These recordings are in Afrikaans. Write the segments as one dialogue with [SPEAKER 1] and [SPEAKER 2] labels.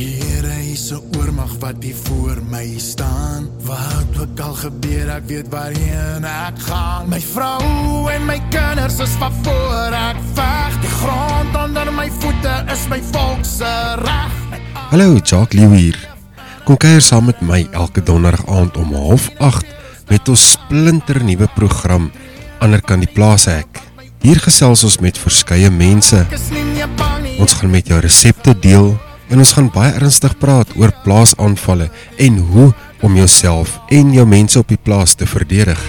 [SPEAKER 1] Here is 'n oormag wat hier voor my staan. Wat ook al gebeur, ek weet waarheen ek gaan. My vrou en my kinders is van voor ek veg. Die grond onder my voete is my volk se reg.
[SPEAKER 2] Hallo, Jacques Lew hier. Kom kuier saam met my elke donderdag aand om 08:30 met ons splinter nuwe program Ander kan die plaas ek. Hier gesels ons met verskeie mense. Ons gaan met jou resepte deel en ons gaan baie ernstig praat oor plaasaanvalle en hoe om jouself en jou mense op die plaas te verdedig.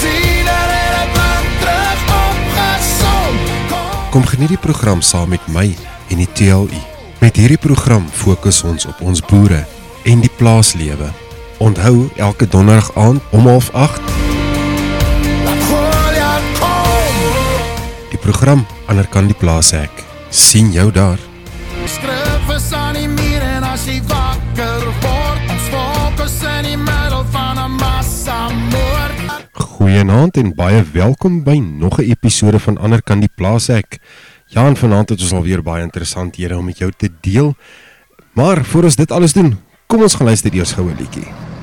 [SPEAKER 1] Sien er Kom
[SPEAKER 2] geniet die program saam met my en die TLU. Met hierdie program fokus ons op ons boere en die plaaslewe. Onthou elke donderdag aand om 08:30 program Ander kan die plaas ek. sien jou daar.
[SPEAKER 1] Is aan die muur en as jy wakker word, ons fokus in die middel van 'n massa moord.
[SPEAKER 2] Goeienaand en baie welkom by nog 'n episode van Ander kan die plaas ek. Ja, en vanaand het ons alweer baie interessanthede om met jou te deel. Maar voor ons dit alles doen, kom ons gaan luister eers gou 'n liedjie.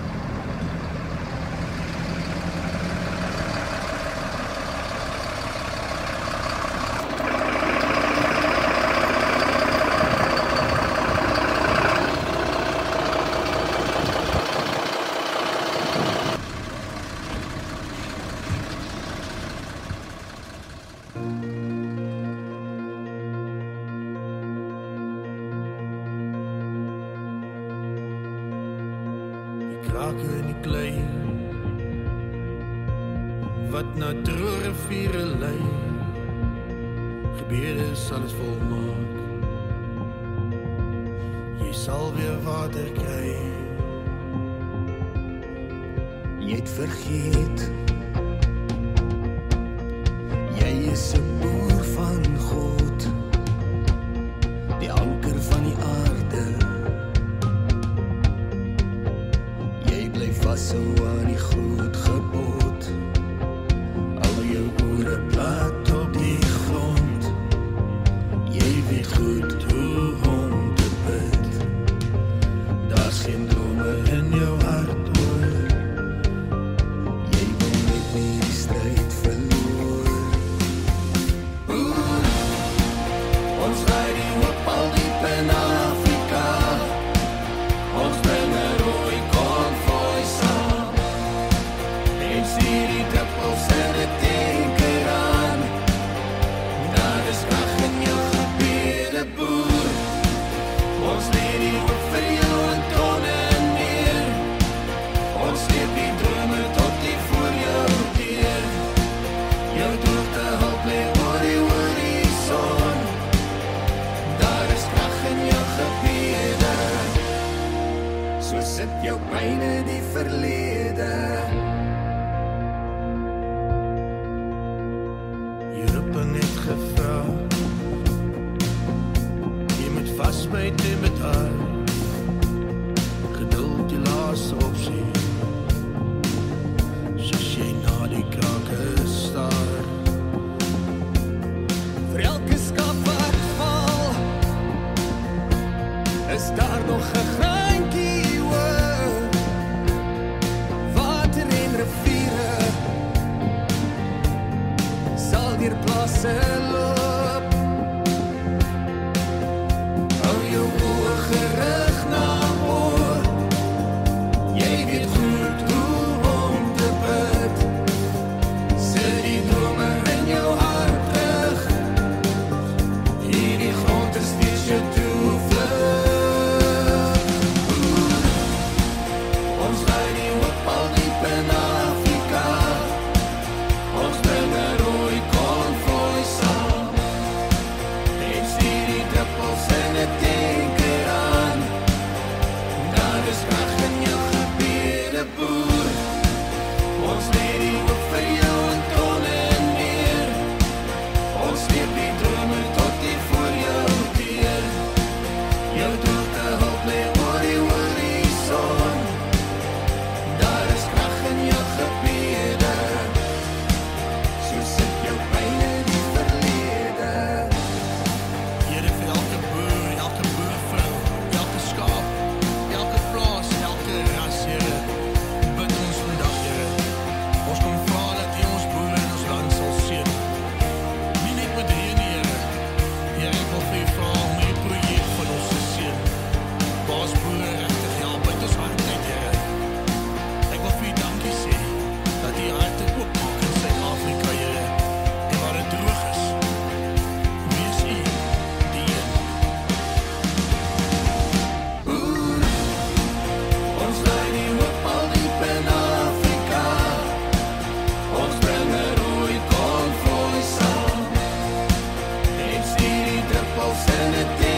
[SPEAKER 3] yourself anything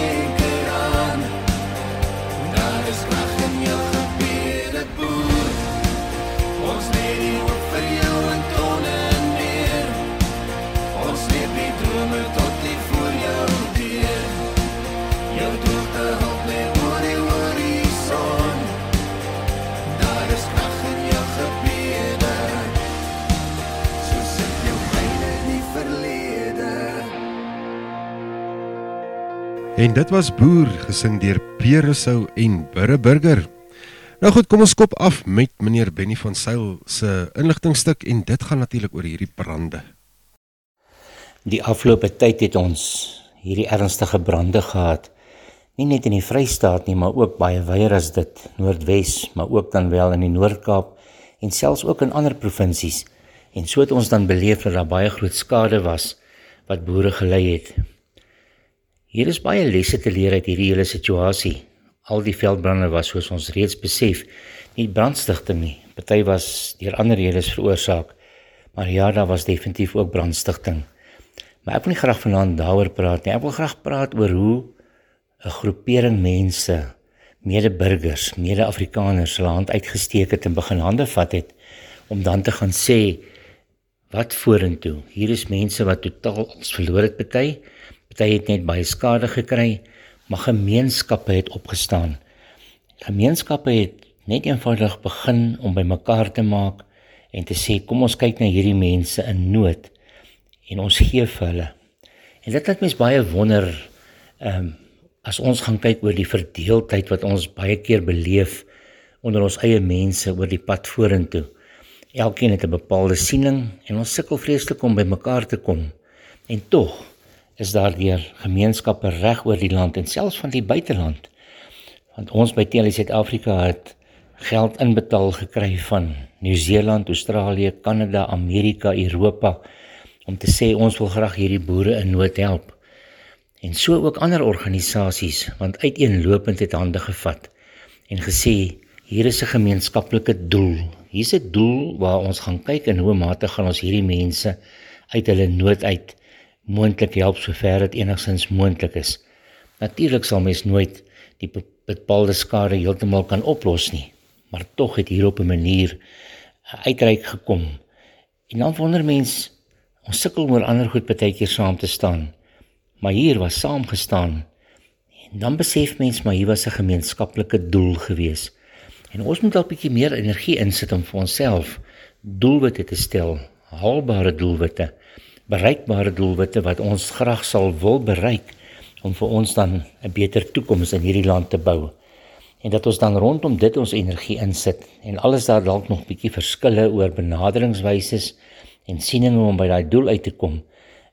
[SPEAKER 3] En
[SPEAKER 4] dit was Boer gesing deur Rousseau en Burre Burger. Nou goed, kom ons kop af met meneer Benny van Sail se inligtingstuk en dit gaan natuurlik oor hierdie brande.
[SPEAKER 5] Die afgelope tyd het ons hierdie ernstige brande gehad. Nie net in die Vrystaat nie, maar ook baie wyer as dit, Noordwes, maar ook dan wel in die Noord-Kaap en selfs ook in ander provinsies. En so het ons dan beleef dat daar baie groot skade was wat boere gelei het. Hier is baie lesse te leer uit hierdie hele situasie. Al die veldbrande was soos ons reeds besef, nie brandstigting nie. Party was deur ander redes veroorsaak. Maar ja, daar was definitief ook brandstigting. Maar ek wil nie graag vanaand daaroor praat nie. Ek wil graag praat oor hoe 'n groepering mense, mede-burgers, mede-Afrikaners hulle hand uitgesteek het en begin hande vat het om dan te gaan sê wat vorentoe. Hier is mense wat totaal ons verloor het party. Party het net baie skade gekry, maar gemeenskappe het opgestaan. Gemeenskappe het net eenvoudig begin om bymekaar te maak en te sê kom ons kyk na hierdie mense in nood en ons gee vir hulle. En dit laat mens baie wonder ehm um, as ons gaan kyk oor die verdeeldheid wat ons baie keer beleef onder ons eie mense oor die pad vorentoe. Elkeen het 'n bepaalde siening en ons sukkel vreeslik om bymekaar te kom. En tog is daar deur gemeenskappe reg oor die land en selfs van die buiteland. Want ons by Tele Suid-Afrika het geld inbetaal gekry van Nieu-Seeland, Australië, Kanada, Amerika, Europa om te sê ons wil graag hierdie boere in nood help. En so ook ander organisasies want uiteenlopend het hande gevat en gesê hier is 'n gemeenskaplike doel. Hier's 'n doel waar ons gaan kyk in hoe mate gaan ons hierdie mense uit hulle nood uit moontlik help sover dit enigstens moontlik is. Natuurlik sal mens nooit die bepaalde skade heeltemal kan oplos nie, maar tog het hier op 'n manier uitreik gekom. En dan wonder mens ons sukkel oor ander goed baie keer saam te staan maar hier was saamgestaan. En dan besef mens maar hier was 'n gemeenskaplike doel gewees. En ons moet 'n bietjie meer energie insit om vir onsself doelwitte te stel, haalbare doelwitte, bereikbare doelwitte wat ons graag sal wil bereik om vir ons dan 'n beter toekoms in hierdie land te bou. En dat ons dan rondom dit ons energie insit en alles daar dalk nog bietjie verskille oor benaderingswyse en sieninge om by daai doel uit te kom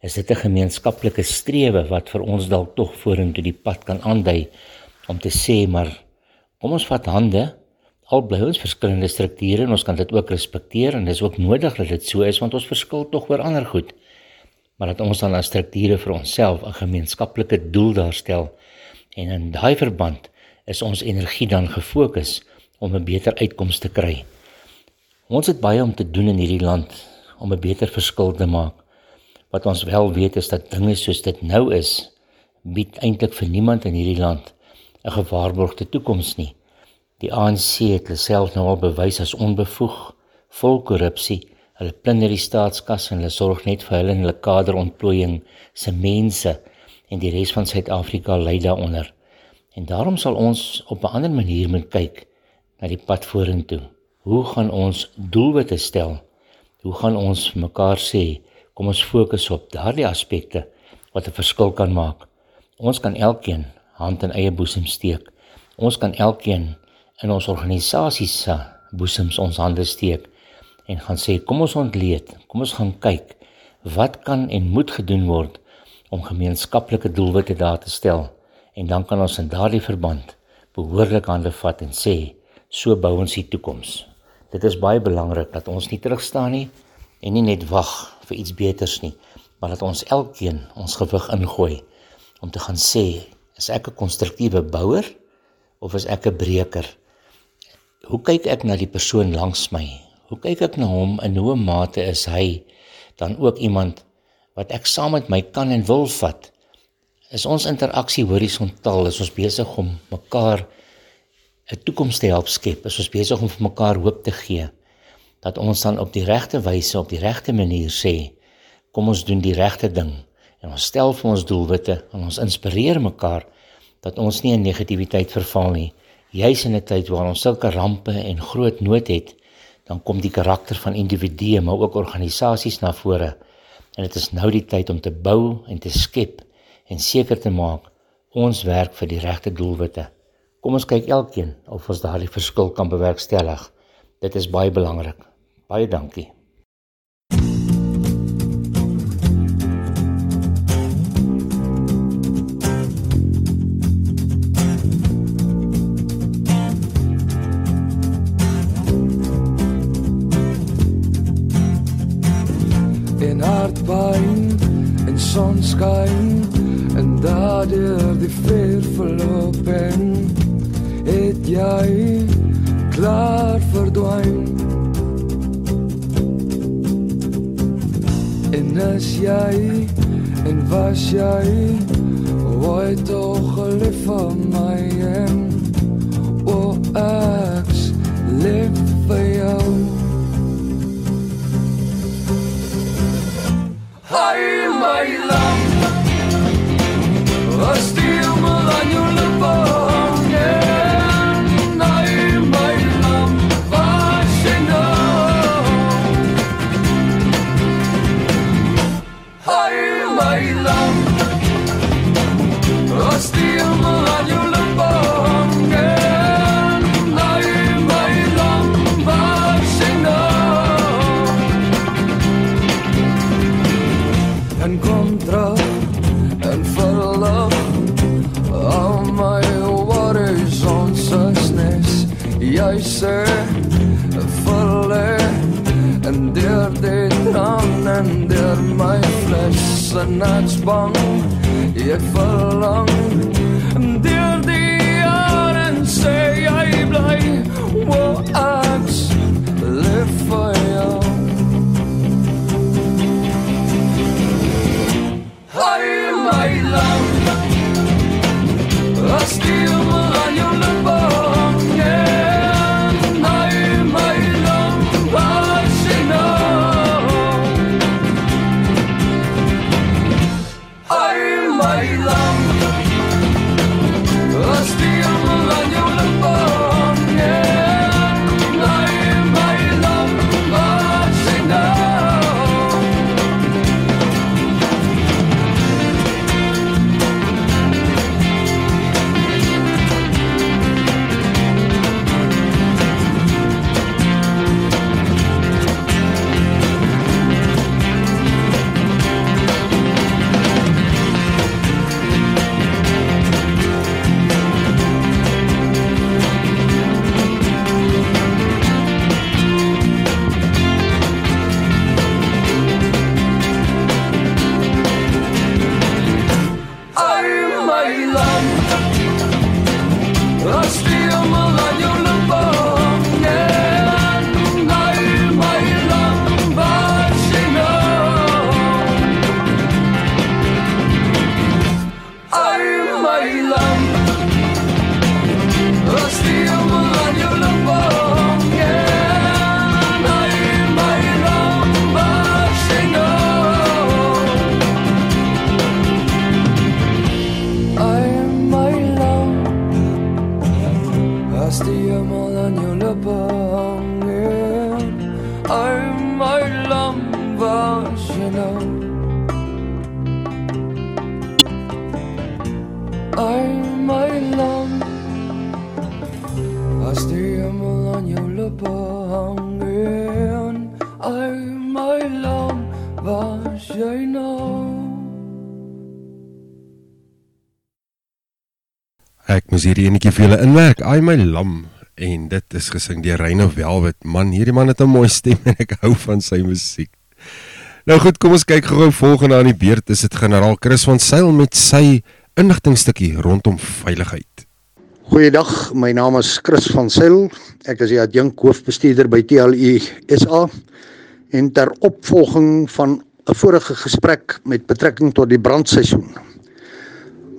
[SPEAKER 5] is dit 'n gemeenskaplike strewe wat vir ons dalk tog vorentoe die pad kan aandui om te sê maar kom ons vat hande al bly ons verskillende strukture en ons kan dit ook respekteer en dis ook nodig dat dit so is want ons verskil tog oor ander goed maar dat ons dan as strukture vir onsself 'n gemeenskaplike doel daarstel en in daai verband is ons energie dan gefokus om 'n beter uitkoms te kry. Ons het baie om te doen in hierdie land om 'n beter verskil te maak. Wat ons wel weet is dat dinge soos dit nou is, bied eintlik vir niemand in hierdie land 'n gewaarborgde toekoms nie. Die ANC het homself nou al bewys as onbevoeg, vol korrupsie. Hulle plunder die staatskas en hulle sorg net vir hulle en hulle kaderontplooiing se mense en die res van Suid-Afrika ly daaronder. En daarom sal ons op 'n ander manier moet kyk na die pad vorentoe. Hoe gaan ons doelwitte stel? Hoe gaan ons mekaar sê Kom ons fokus op daardie aspekte wat 'n verskil kan maak. Ons kan elkeen hand in eie boesem steek. Ons kan elkeen in ons organisasies se boesems ons hande steek en gaan sê kom ons ontleed, kom ons gaan kyk wat kan en moet gedoen word om gemeenskaplike doelwitte daar te stel en dan kan ons in daardie verband behoorlik hande vat en sê so bou ons die toekoms. Dit is baie belangrik dat ons nie terugstaan nie en nie net wag vir iets beters nie, maar dat ons elkeen ons gewig ingooi om te gaan sê, is ek 'n konstruktiewe bouer of is ek 'n breker? Hoe kyk ek na die persoon langs my? Hoe kyk ek na hom in hoe mate is hy dan ook iemand wat ek saam met my kan en wil vat? Is ons interaksie horisontaal? Is ons besig om mekaar 'n toekoms te help skep? Is ons besig om vir mekaar hoop te gee? dat ons dan op die regte wyse op die regte manier sê kom ons doen die regte ding En ons stel vir ons doelwitte en ons inspireer mekaar dat ons nie in negativiteit verval nie. Juis in 'n tyd waar ons sulke rampe en groot nood het, dan kom die karakter van individue maar ook organisasies na vore. En dit is nou die tyd om te bou en te skep en seker te maak ons werk vir die regte doelwitte. Kom ons kyk elkeen of ons daardie verskil kan bewerkstellig. Dit is baie belangrik. Baie dankie.
[SPEAKER 6] Sonskyn en daardeur die ver verloop en het jy klaar verdwyn? En as jy en was jy ooit toch lief vir my? En o ek lief vir jou. Hi my love Was die fles en nats bang jy verlang en deur die jare en sê jy bly
[SPEAKER 4] Moes hierdie enetjie vir julle inwerk. Ai my lam en dit is gesing deur Reino Velvet. Man, hierdie man het 'n mooi stem en ek hou van sy musiek. Nou goed, kom ons kyk gou volgende aan die beurt. Is dit generaal Chris van Sail met sy inligtingstukkie rondom veiligheid.
[SPEAKER 7] Goeiedag, my naam is Chris van Sail. Ek is die adjunk hoofbestuurder by TLU SA en ter opvolging van 'n vorige gesprek met betrekking tot die brandseisoen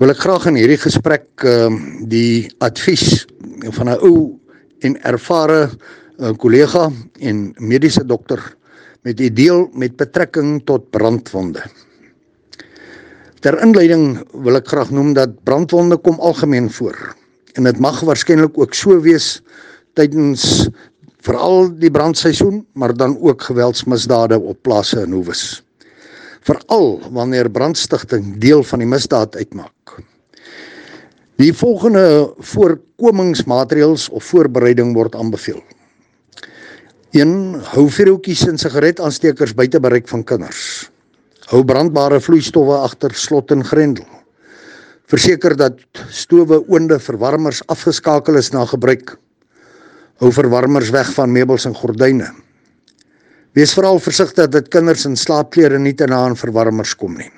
[SPEAKER 7] wil ek graag in hierdie gesprek ehm uh, die advies van 'n ou en ervare uh, kollega en mediese dokter met u deel met betrekking tot brandwonde. Ter inleiding wil ek graag noem dat brandwonde kom algemeen voor en dit mag waarskynlik ook so wees tydens veral die brandseisoen, maar dan ook geweldsmisdade op plase en hoewes. Veral wanneer brandstigting deel van die misdaad uitmaak. Die volgende voorkomingsmaatreëls of voorbereiding word aanbeveel. 1. Hou vuurhoutjies en sigaretaansteekers buite bereik van kinders. Hou brandbare vloeistowwe agter slot en grendel. Verseker dat stowwe, oonde, verwarmers afgeskakel is na gebruik. Hou verwarmers weg van meubels en gordyne. Wees veral versigtig dat kinders in slaapklere nie te na aan verwarmers kom nie.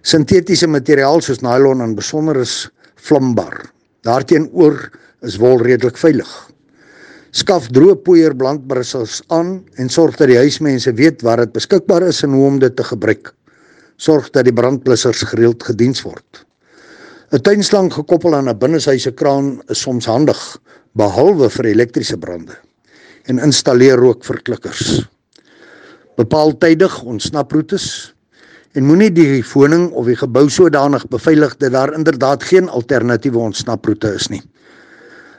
[SPEAKER 7] Sintetiese materiaal soos nylon en besonder is vlambaar. Daarteenoor is wol redelik veilig. Skaf droë poeier brandbrussels aan en sorg dat die huismense weet waar dit beskikbaar is en hoe om dit te gebruik. Sorg dat die brandblussers gereeld gediens word. 'n Tuinslang gekoppel aan 'n binneshuise kraan is soms handig, behalwe vir elektriese brande. En installeer rookverklikkers. Bepaal tydig ontsnaproetes en moenie die woning of die gebou sodanig beveilig dat daar inderdaad geen alternatiewe ontsnaproete is nie.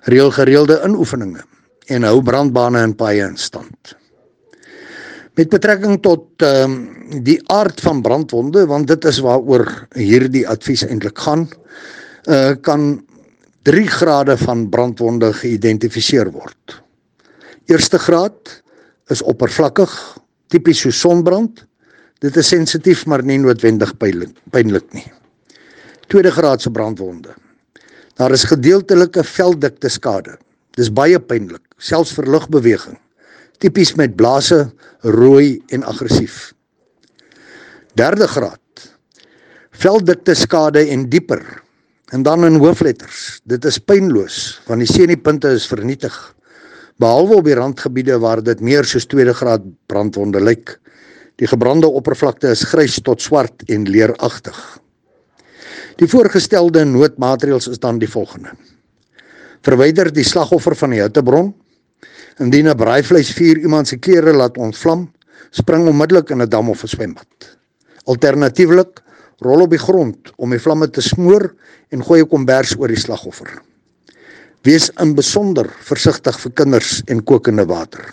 [SPEAKER 7] Reël gereelde inoefeninge en hou brandbane en paaie in stand. Met betrekking tot ehm um, die aard van brandwonde want dit is waaroor hierdie advies eintlik gaan, uh kan 3 grade van brandwonde geïdentifiseer word. Eerste graad is oppervlakkig, tipies so sonbrand. Dit is sensitief maar nie noodwendig pynlik nie. Tweede graad se brandwonde. Daar is gedeeltelike veldikte skade. Dis baie pynlik, selfs vir lugbeweging. Tipies met blaase, rooi en aggressief. Derde graad. Veldikte skade en dieper. En dan in hoofletters. Dit is pynloos want die senupunte is vernietig. Behalwe op die randgebiede waar dit meer soos tweede graad brandwonde lyk. Die gebrande oppervlakte is grys tot swart en leeragtig. Die voorgestelde noodmaatreëls is dan die volgende. Verwyder die slagoffer van die hittebron. Indien 'n braaivleisvuur iemand se klere laat ontvlam, spring onmiddellik in 'n dam of 'n swembad. Alternatiefelik, rol op die grond om die vlamme te smoor en gooi 'n kombers oor die slagoffer. Wees in besonder versigtig vir kinders en kokende water.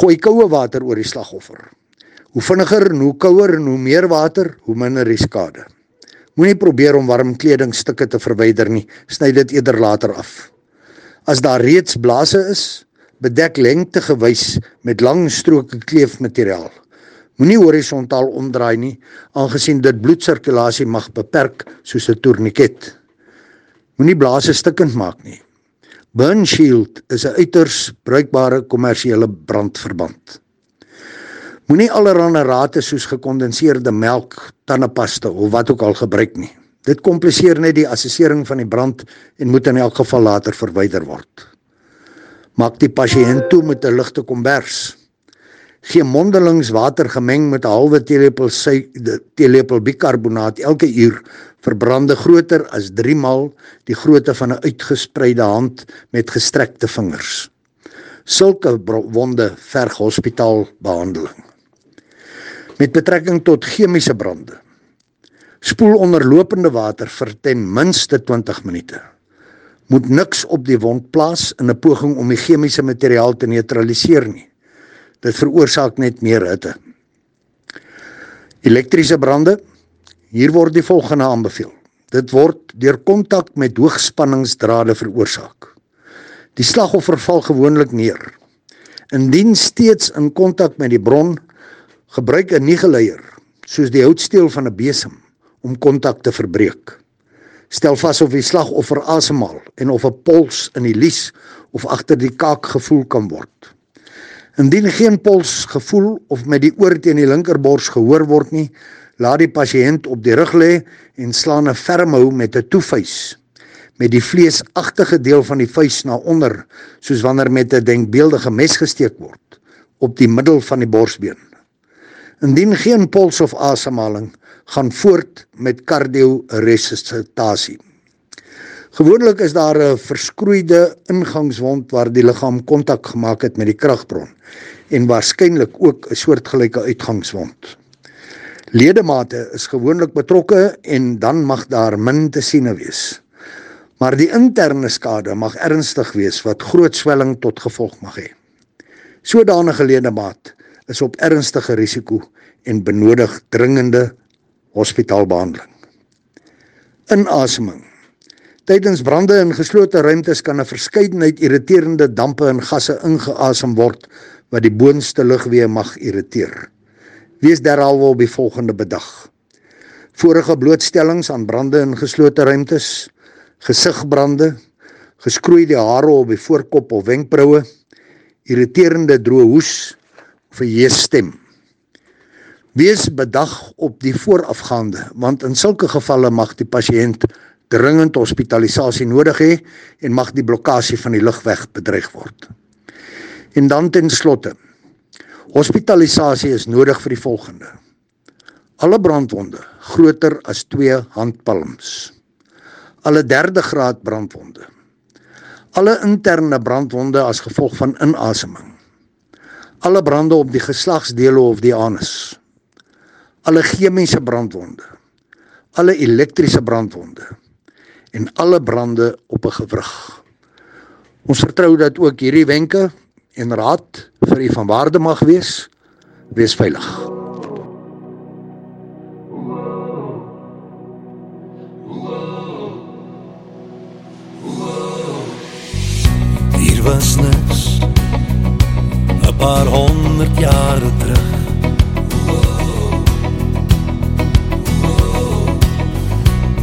[SPEAKER 7] Gooi koue water oor die slagoffer. Hoe vinniger en hoe kouer en hoe meer water, hoe minder die skade. Moenie probeer om warm kledingstukke te verwyder nie, sny dit eerder later af. As daar reeds blaase is, bedek lengtegewys met lang stroke kleefmateriaal. Moenie horisontaal omdraai nie, aangesien dit bloedsirkulasie mag beperk soos 'n tourniquet. Moenie blaase stikkend maak nie. Burn Shield is 'n uiters bruikbare kommersiële brandverband. Moenie allerlei rate soos gekondenseerde melk, tandepasta of wat ook al gebruik nie. Dit kompliseer net die assessering van die brand en moet in elk geval later verwyder word. Maak die pasiënt toe met 'n ligte kombers. Gee mondelings water gemeng met 'n halwe teelepel teelepel bikarbonaat elke uur vir brande groter as 3 maal die grootte van 'n uitgespreide hand met gestrekte vingers. Sulke wonde verg hospitaalbehandeling. Met betrekking tot chemiese brande. Spoel onder lopende water vir ten minste 20 minute. Moet niks op die wond plaas in 'n poging om die chemiese materiaal te neutraliseer nie. Dit veroorsaak net meer hitte. Elektriese brande. Hier word die volgende aanbeveel. Dit word deur kontak met hoogspanningsdrade veroorsaak. Die slagoffer val gewoonlik neer. Indien steeds in kontak met die bron Gebruik 'n niegeleier soos die houtsteel van 'n besem om kontak te verbreek. Stel vas of die slagoffer asemhaal en of 'n pols in die lies of agter die kaak gevoel kan word. Indien geen pols gevoel of met die oor teen die linkerbors gehoor word nie, laat die pasiënt op die rug lê en slaan 'n ferm hou met 'n toevuis met die vleesagtige deel van die vuis na onder soos wanneer met 'n denkbeeldige mes gesteek word op die middel van die borsbeen. Indien geen pols of asemhaling, gaan voort met kardioresusitasie. Gewoonlik is daar 'n verskroeide ingangswond waar die liggaam kontak gemaak het met die kragbron en waarskynlik ook 'n soortgelyke uitgangswond. Ledemate is gewoonlik betrokke en dan mag daar min te siene wees. Maar die interne skade mag ernstig wees wat groot swelling tot gevolg mag hê. Sodanige ledemaat is op ernstige risiko en benodig dringende hospitaalbehandeling. Inaseming. Tydens brande in geslote ruimtes kan 'n verskeidenheid irriterende dampe en gasse ingeasem word wat die boonste lugweë mag irriteer. Wees derhalwe op die volgende bedag. Vorige blootstellings aan brande in geslote ruimtes, gesigbrande, geskroeide hare op die voorkop of wenkbroue, irriterende droë hoes of 'n hees stem. Wees bedag op die voorafgaande, want in sulke gevalle mag die pasiënt dringend hospitalisasie nodig hê en mag die blokkade van die lugweg bedreig word. En dan ten slotte. Hospitalisasie is nodig vir die volgende. Alle brandwonde groter as 2 handpalms. Alle derde graad brandwonde. Alle interne brandwonde as gevolg van inaseming. Alle brande op die geslagsdele of die anus. Alle chemiese brandwonde. Alle elektriese brandwonde en alle brande op 'n gewrig. Ons vertrou dat ook hierdie wenke en raad vir u van waarde mag wees. Wees veilig.
[SPEAKER 8] Hier was niks 'n paar honderd jare terug.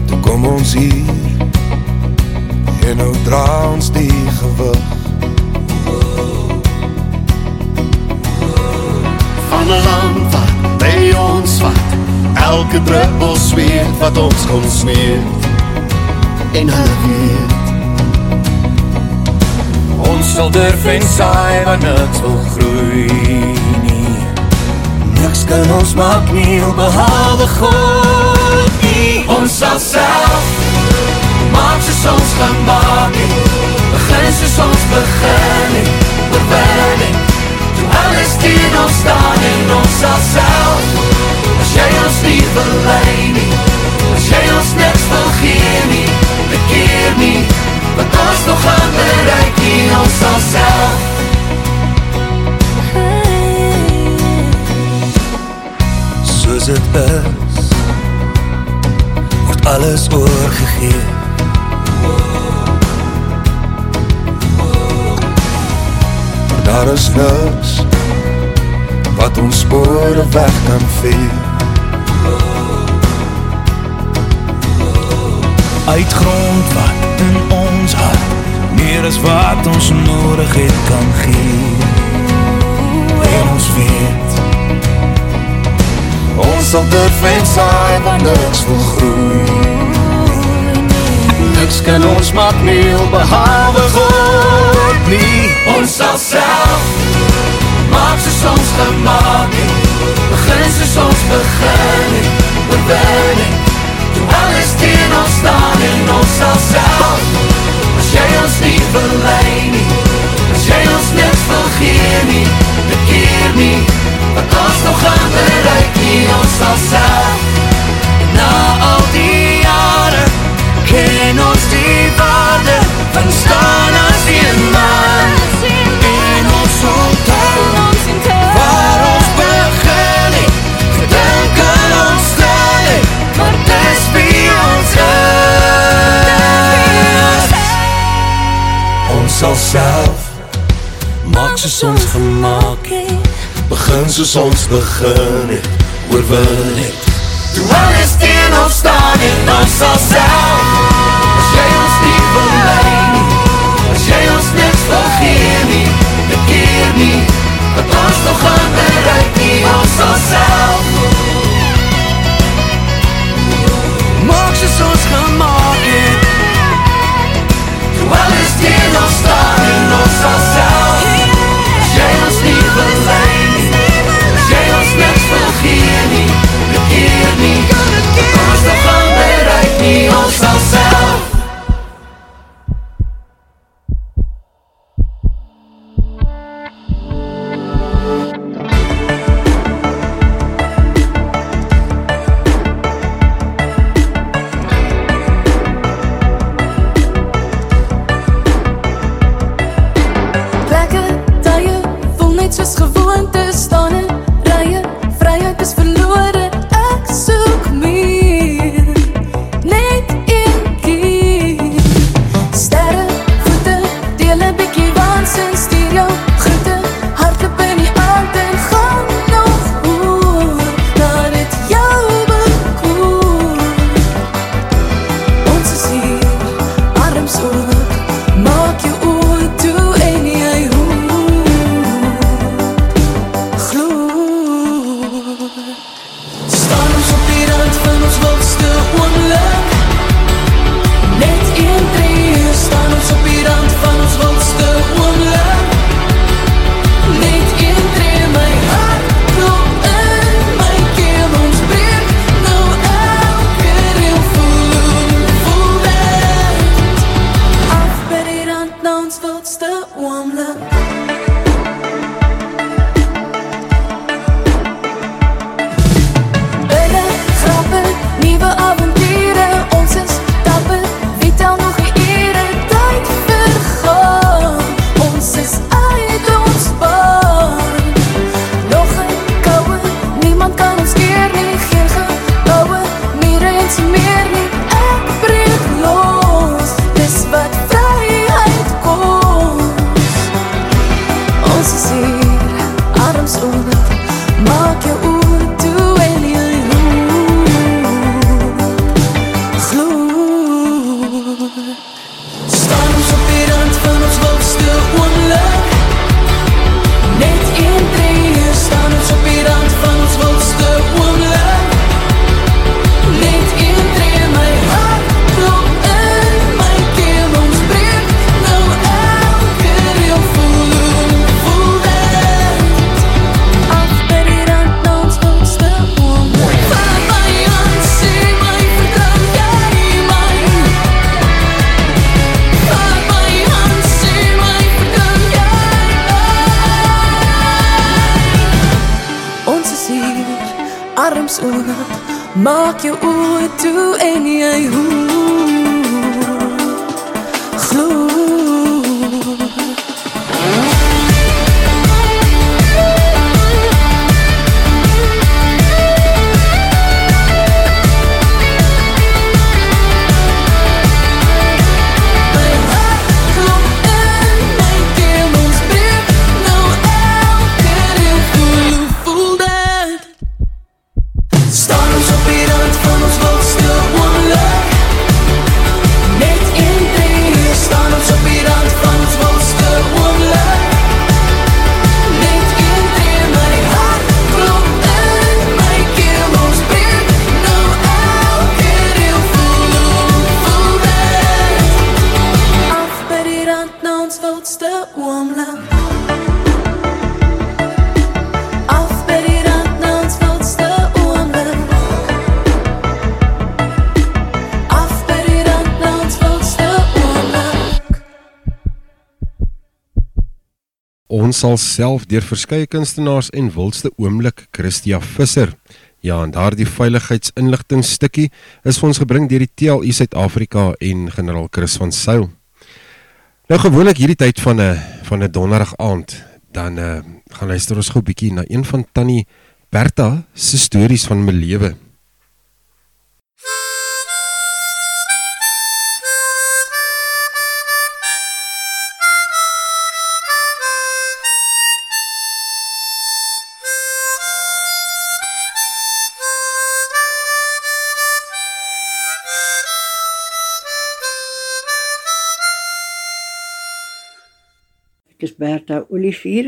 [SPEAKER 8] Toe kom ons hier en nou dra ons die gewig. Van 'n land wat by ons vat, elke druppel sweet wat ons kom smeet. En hulle weet Ons sal durf en saai waar niks wil groei nie Niks kan ons maak nie behalwe God nie Ons sal self maak soos ons gemaak het. Begin soos ons begin het Oorwinning Toe alles teen ons staan en ons sal self. As jy ons nie wil lei nie As jy ons niks wil gee nie Bekeer nie. Wat ons nog gaan bereik nie Ons sal self. Soos het is Word alles oorgegee Daar is niks Wat ons spore weg kan vee. Uit grond wat in ons hart Meer as wat ons nodig het kan gee. En ons weet Ons sal durf en saai waar niks wil groei Niks kan ons maak nieuw behalwe God nie. Ons sal self maak soos ons gemaakt het. Begin soos ons begin het. Oorwinning Toe ons gemaakt het Begin soos ons begin het Oorwin het. Toe alles teen ons staan en ons sal self As jy ons nie wil lei nie As jy ons niks wil gee nie Bekeer nie Wat ons nog gaan bereik nie Ons sal self. Maak soos ons gemaakt sal self
[SPEAKER 4] deur verskeie kunstenaars en wildste oomblik Christia Visser. Ja, en daardie veiligheidsinligting stukkie is ons gebring deur die TLU Suid-Afrika en generaal Chris van Sail. Nou gewoonlik hierdie tyd van 'n van 'n donderdag aand, dan uh, gaan luister ons gou bietjie na een van Tannie Bertha se stories van my lewe.
[SPEAKER 9] Ek is Bertha Olivier.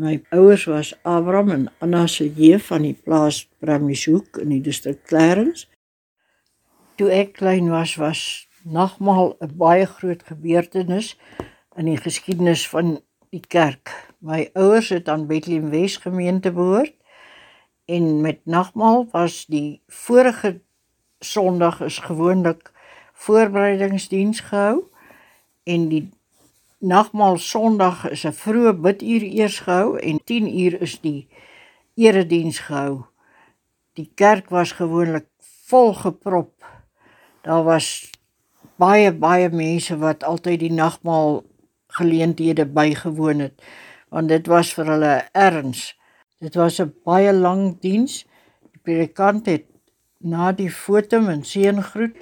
[SPEAKER 9] My ouers was Abraham en Anna Silje van die plaas Bramishoek in die distrik Clarence. Toe ek klein was, was nagmaal 'n baie groot gebeurtenis in die geskiedenis van die kerk. My ouers het aan Bethlehem Wes gemeente behoort en met nagmaal was die vorige Sondag is gewoonlik voorbereidingsdiens gehou en die Nagmaal Sondag is 'n vroeë biduur eers gehou en 10 uur is die erediens gehou. Die kerk was gewoonlik vol geprop. Daar was baie baie mense wat altyd die nagmaal geleenthede bygewoon het want dit was vir hulle erns. Dit was 'n baie lang diens. Die predikant het na die fotum en seëngroet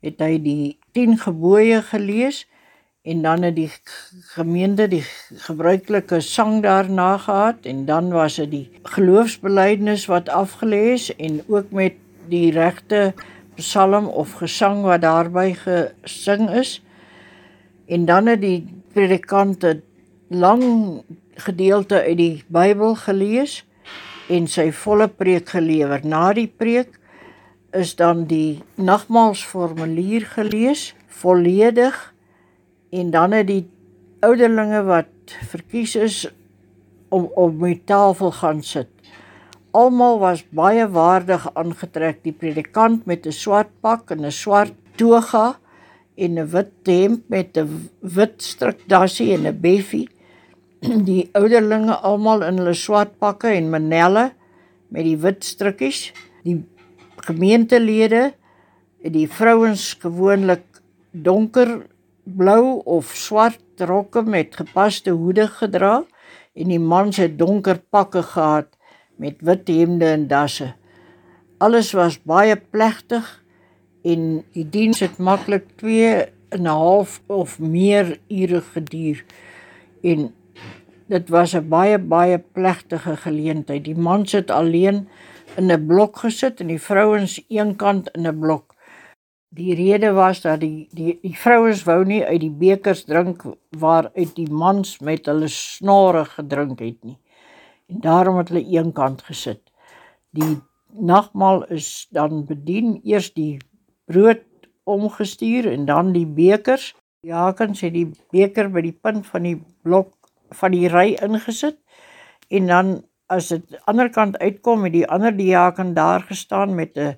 [SPEAKER 9] het hy die 10 gebooie gelees en dan het die gemeente die gebruikelike sang daarna gehad en dan was dit die geloofsbelijdenis wat afgelees en ook met die regte psalm of gesang wat daarbey gesing is en dan het die predikant 'n lang gedeelte uit die Bybel gelees en sy volle preek gelewer. Na die preek is dan die nagmaalsformulier gelees volledig en dan het die ouderlinge wat verkies is om op die tafel gaan sit. Almal was baie waardig aangetrek, die predikant met 'n swart pak en 'n swart toga en 'n wit hemp met 'n wit strikdassie en 'n beffie. Die ouderlinge almal in hulle swart pakke en manelle met die wit strikkies. Die gemeentelede, die vrouens gewoonlik donker blou of swart rokke met gepaste hoede gedra en die mans het donker pakke gehad met wit hemde en dasse. Alles was baie plegtig en die diens het maklik 2 en 'n half of meer ure geduur. En dit was 'n baie baie plegtige geleentheid. Die mans het alleen in 'n blok gesit en die vrouens eenkant in 'n blok. Die rede was dat die die die vrouens wou nie uit die bekers drink waaruit die mans met hulle snore gedrink het nie. En daarom het hulle eenkant gesit. Die nagmaal is dan bedien eers die brood omgestuur en dan die bekers. Jakens het die beker by die punt van die blok van die ry ingesit en dan as dit ander kant uitkom het die ander diaken daar gestaan met 'n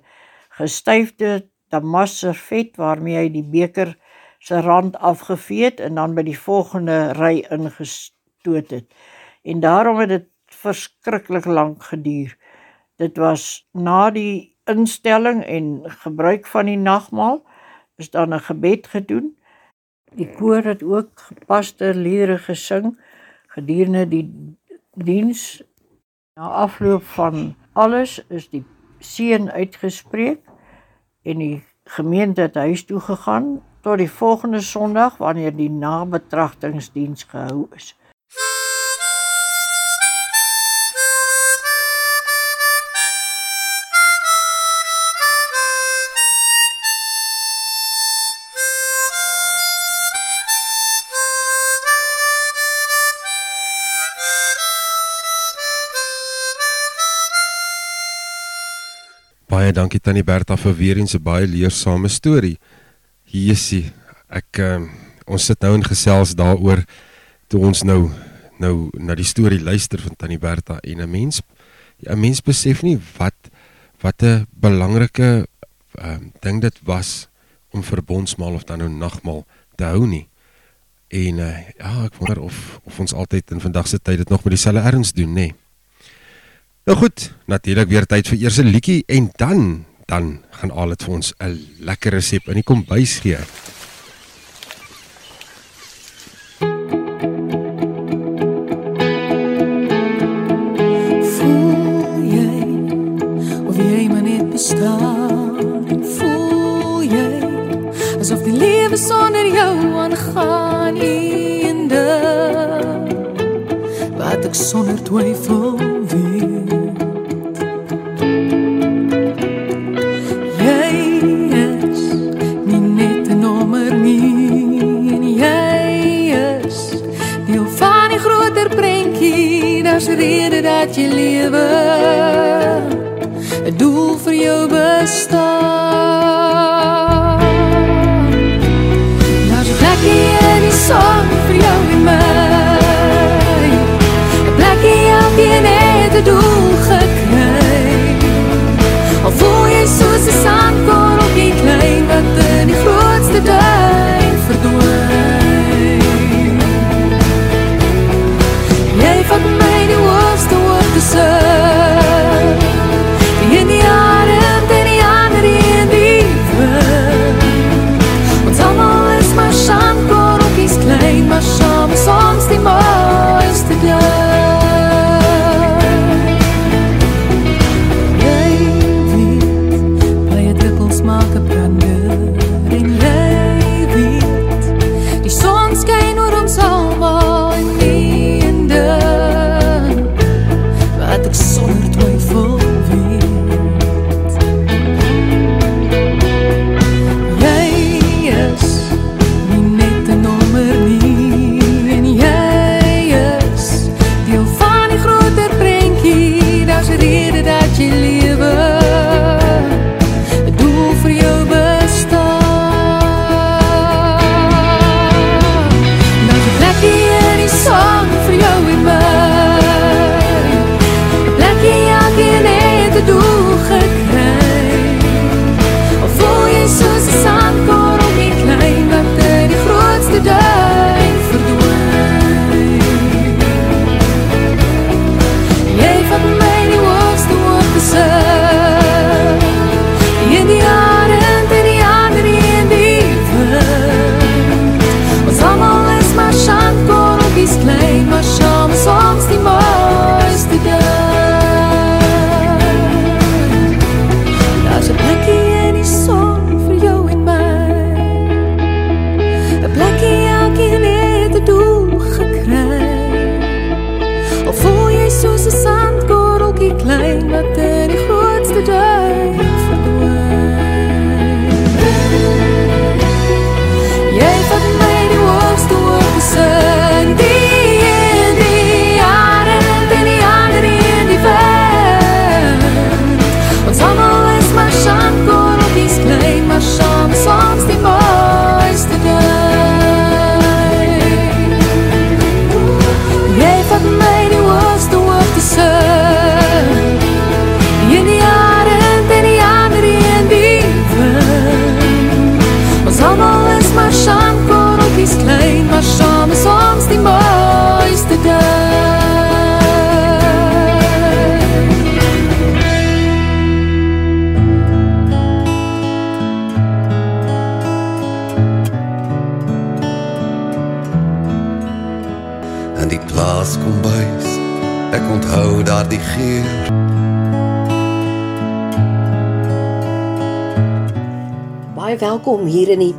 [SPEAKER 9] gestyfde damas servet waarmee hy die beker se rand afgevee het en dan by die volgende ry ingestoot het. En daarom het dit verskriklik lank geduur. Dit was na die instelling en gebruik van die nagmaal is dan 'n gebed gedoen. Die koor het ook gepaste liedere gesing gedurende die diens. Na afloop van alles is die seën uitgespreek en die gemeente het huis toe gegaan tot die volgende Sondag wanneer die nabetragtingsdiens gehou is.
[SPEAKER 4] Baie dankie Tannie Bertha vir weer eens 'n baie leersame storie. Jesusie, ek um, ons sit nou in gesels daaroor toe ons nou nou na die storie luister van Tannie Bertha en 'n mens 'n mens besef nie wat wat 'n belangrike um, ding dit was om verbondsmaal of dan nou nagmaal te hou nie. En uh, ja, ek wonder of of ons altyd in vandag se tyd dit nog met dieselfde erns doen, nê. Nee. Nou goed, natuurlik weer tyd vir eers 'n liedjie en dan dan gaan al dit vir ons 'n lekker resep in die kombuis gee.
[SPEAKER 10] Bestaan? Voel jy asof die lewe sonder jou aangaan eende? Wat ek sonder twyfel prentjie. Daar's rede dat jy lewe. 'n Doel vir jou bestaan. Daar's 'n plekkie in die son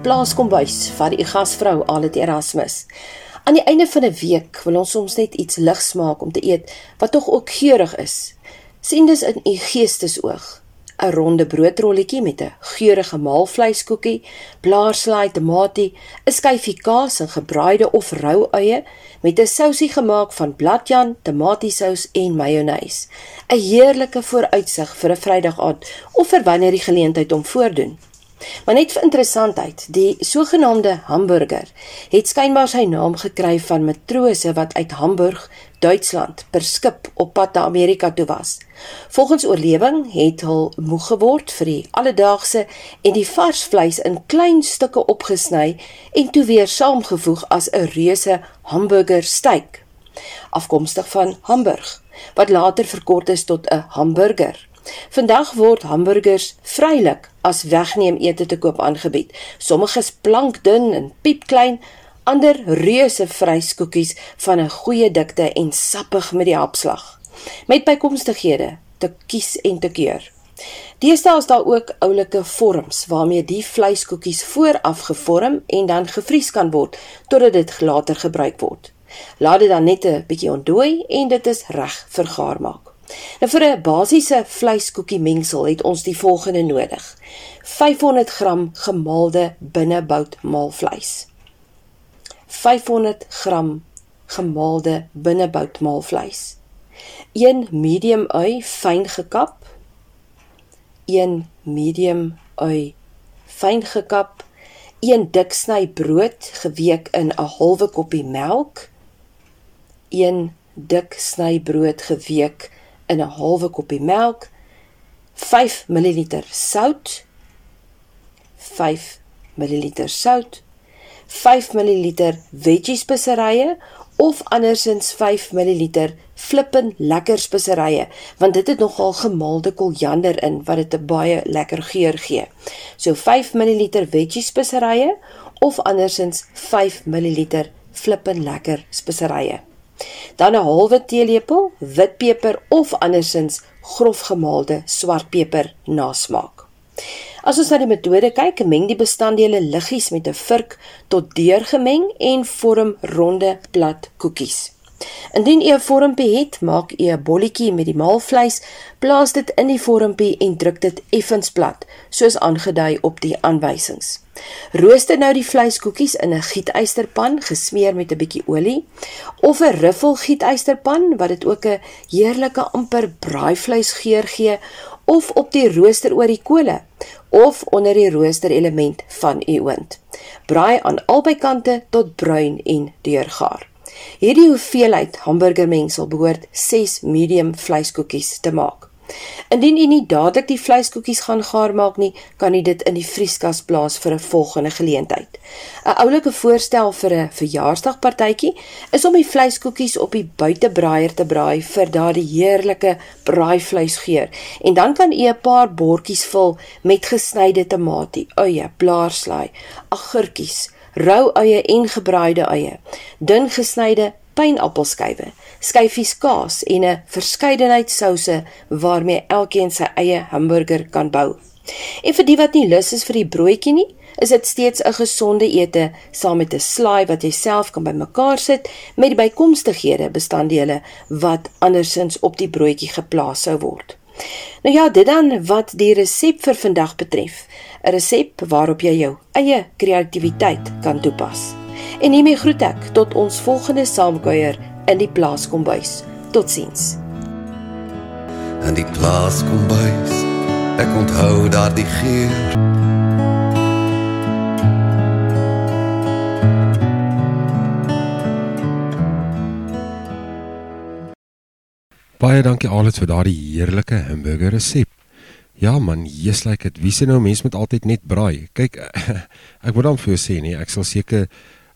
[SPEAKER 11] plaaskombuis van die gasvrou Alet Erasmus. Aan die einde van 'n week wil ons soms net iets ligs maak om te eet wat tog ook geurig is. Sien dis in u geestesoog. 'n Ronde broodrolletjie met 'n geurige maalvleiskoekie, blaarslaai tamatie, 'n skyfie kaas en gebraaide of rou eie met 'n sousie gemaak van bladjan, tamatiesous en mayonnaise. 'n Heerlike vooruitsig vir 'n Vrydag aand of vir wanneer die geleentheid om voordoen. Maar net vir interessantheid, die sogenaamde hamburger het skynbaar sy naam gekry van matrose wat uit Hamburg, Duitsland, per skip op pad na Amerika toe was. Volgens oorlewing het hul moeg geword vir die alledaagse en die vars vleis in klein stukke opgesny en toe weer saamgevoeg as 'n reuse hamburger steak, afkomstig van Hamburg, wat later verkort is tot 'n hamburger. Vandag word hamburgers vrylik as wegneem ete te koop aangebied. Sommiges plankdun en piepklein, ander reuse vryskoekies van 'n goeie dikte en sappig met die hapslag. Met bykomstighede te kies en te keur. Deesdae is daar ook oulike vorms waarmee die vleiskoekies vooraf gevorm en dan gevries kan word totdat dit later gebruik word. Laat dit dan net 'n bietjie ontdooi en dit is reg vir gaar maak. Nou vir 'n basiese vleiskoekie mengsel het ons die volgende nodig: 500 gram gemaalde binnebout maalvleis. 500 gram gemaalde binnebout maalvleis. 1 medium ui fyn gekap. 1 medium ui fyn gekap. 1 dik sny brood geweek in 'n halwe koppie melk. 1 dik sny brood geweek in 'n halwe koppie melk, 5 ml sout, 5 ml sout, 5 ml veggie speserye of andersins 5 ml flippin lekker speserye want dit het nogal gemaalde koriander in wat dit 'n baie lekker geur gee. So 5 ml veggie speserye of andersins 5 ml flippin lekker speserye. Dan 'n halwe teelepel witpeper of andersins grof gemaalde swartpeper nasmaak. As ons na die metode kyk, meng die bestanddele liggies met 'n vurk tot deurgemeng en vorm ronde plat koekies. Indien u 'n vormpie het, maak u 'n bolletjie met die maalvleis, plaas dit in die vormpie en druk dit effens plat, soos aangedui op die aanwysings. Rooster nou die vleiskoekies in 'n gietysterpan gesmeer met 'n bietjie olie of 'n ruffel gietysterpan wat dit ook 'n heerlike amper braaivleisgeur gee of op die rooster oor die kole of onder die rooster element van u oond. Braai aan albei kante tot bruin en deurgaar. Hierdie hoeveelheid hamburgermengsel behoort 6 medium vleiskoekies te maak. Indien u nie dadelik die vleiskoekies gaan gaar maak nie, kan u dit in die vrieskas plaas vir 'n volgende geleentheid. 'n Oulike voorstel vir 'n verjaarsdagpartytjie is om die vleiskoekies op die buitebraaier te braai vir daardie heerlike braaivleisgeur en dan kan u 'n paar bordjies vul met gesnyde tamatie, eie, blaarslaai, agurkies, rou eie en gebraaide eie, dun gesnyde pynappelskywe, skyfies kaas en 'n verskeidenheid souse waarmee elkeen sy eie hamburger kan bou. En vir die wat nie lus is vir die broodjie nie, is dit steeds 'n gesonde ete saam met 'n slaai wat jy self kan bymekaar sit met die bykomstighede bestanddele wat andersins op die broodjie geplaas sou word. Nou ja, dit dan wat die resep vir vandag betref. 'n Resep waarop jy jou eie kreatiwiteit kan toepas. En hiermee groet ek tot ons volgende saamkuier in die plaaskombuis. Totsiens.
[SPEAKER 12] In die plaaskombuis. Ek onthou daardie geur.
[SPEAKER 4] Baie dankie Alet vir daardie heerlike hamburger resep. Ja man, jy's lyk like dit. Wie sê nou mense moet altyd net braai? Kyk, ek moet dan vir jou sê nee, ek sal seker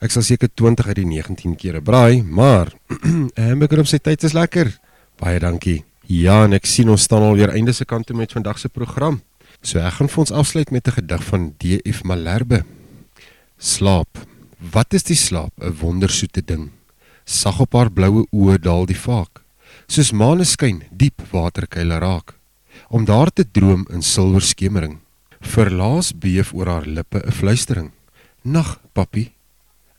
[SPEAKER 4] ek sal seker 20 uit die 19 kere braai, maar hamburger op sy tyd is lekker. Baie dankie. Ja, en ek sien ons staan al weer einde se kant toe met vandag se program. So ek gaan vir ons afsluit met 'n gedig van D.F. Malherbe. Slaap. Wat is die slaap? 'n Wondersoete ding. Sag op haar bloue oë daal die vaak soos maaneskyn diep waterkuile raak, om daar te droom in silwer skemering. Verlaas beef oor haar lippe 'n fluistering. Nag, papi.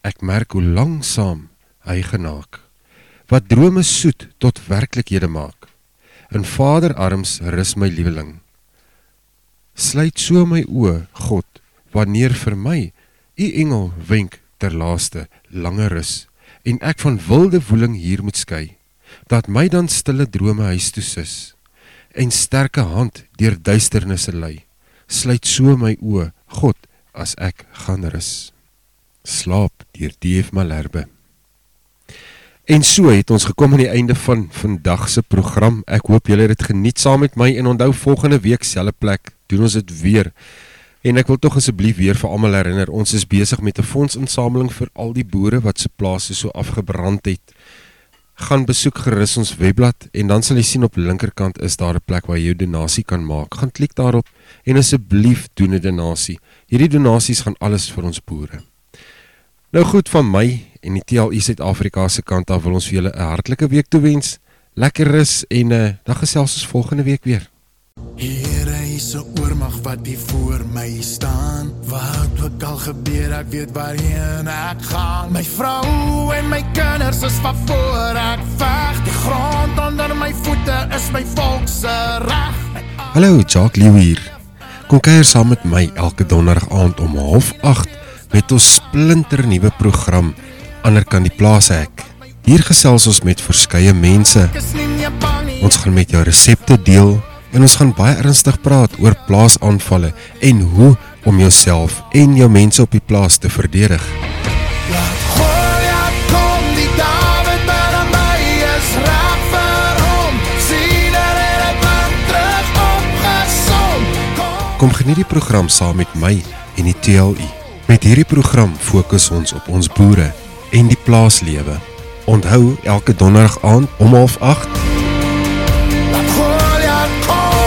[SPEAKER 4] Ek merk hoe langsaam hy genaak. Wat drome soet tot werklikhede maak. In vaderarms rus my lieweling. Sluit so my oë, God, wanneer vir my u engel wenk ter laaste lange rus en ek van wilde woeling hier moet skei dat my dan stille drome huis toe sis en sterke hand deur duisternisse lei sluit so my oë God as ek gaan rus slaap deur DF Malherbe En so het ons gekom aan die einde van vandag se program. Ek hoop julle het dit geniet saam met my en onthou volgende week selfe plek doen ons dit weer. En ek wil tog asseblief weer vir almal herinner, ons is besig met 'n fondsinsameling vir al die boere wat se plase so afgebrand het. Gaan besoek gerus ons webblad en dan sal jy sien op linkerkant is daar 'n plek waar jy jou donasie kan maak. Gaan klik daarop en asseblief doen 'n donasie. Hierdie donasies gaan alles vir ons boere. Nou goed van my en die TLU Suid-Afrika se kant af wil ons vir julle 'n hartlike week toewens. Lekker rus en uh, dan gesels ons volgende week weer.
[SPEAKER 1] Here is 'n oormag wat hier voor my staan. Wat ook al gebeur, ek weet waarheen ek gaan. My vrou en my kinders is van voor ek veg. Die grond onder my voete is my volk se reg.
[SPEAKER 4] Hallo, Jacques Lew hier. Kom kuier saam met my elke donderdag aand om 08:30 met ons splinter nuwe program ander kan die plaas ek. Hier gesels ons met verskeie mense. Ons gaan met jou resepte deel en ons gaan baie ernstig praat oor plaasaanvalle en hoe om jouself en jou mense op die plaas te verdedig.
[SPEAKER 1] Er
[SPEAKER 4] Kom geniet die program saam met my en die TLU. Met hierdie program fokus ons op ons boere en die plaaslewe. Onthou elke donderdag aand om 08:30
[SPEAKER 1] laat Goliath kom.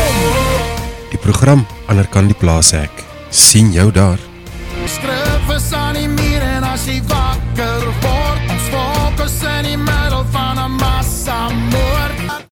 [SPEAKER 4] die program ander kan die plaas ek. sien jou daar.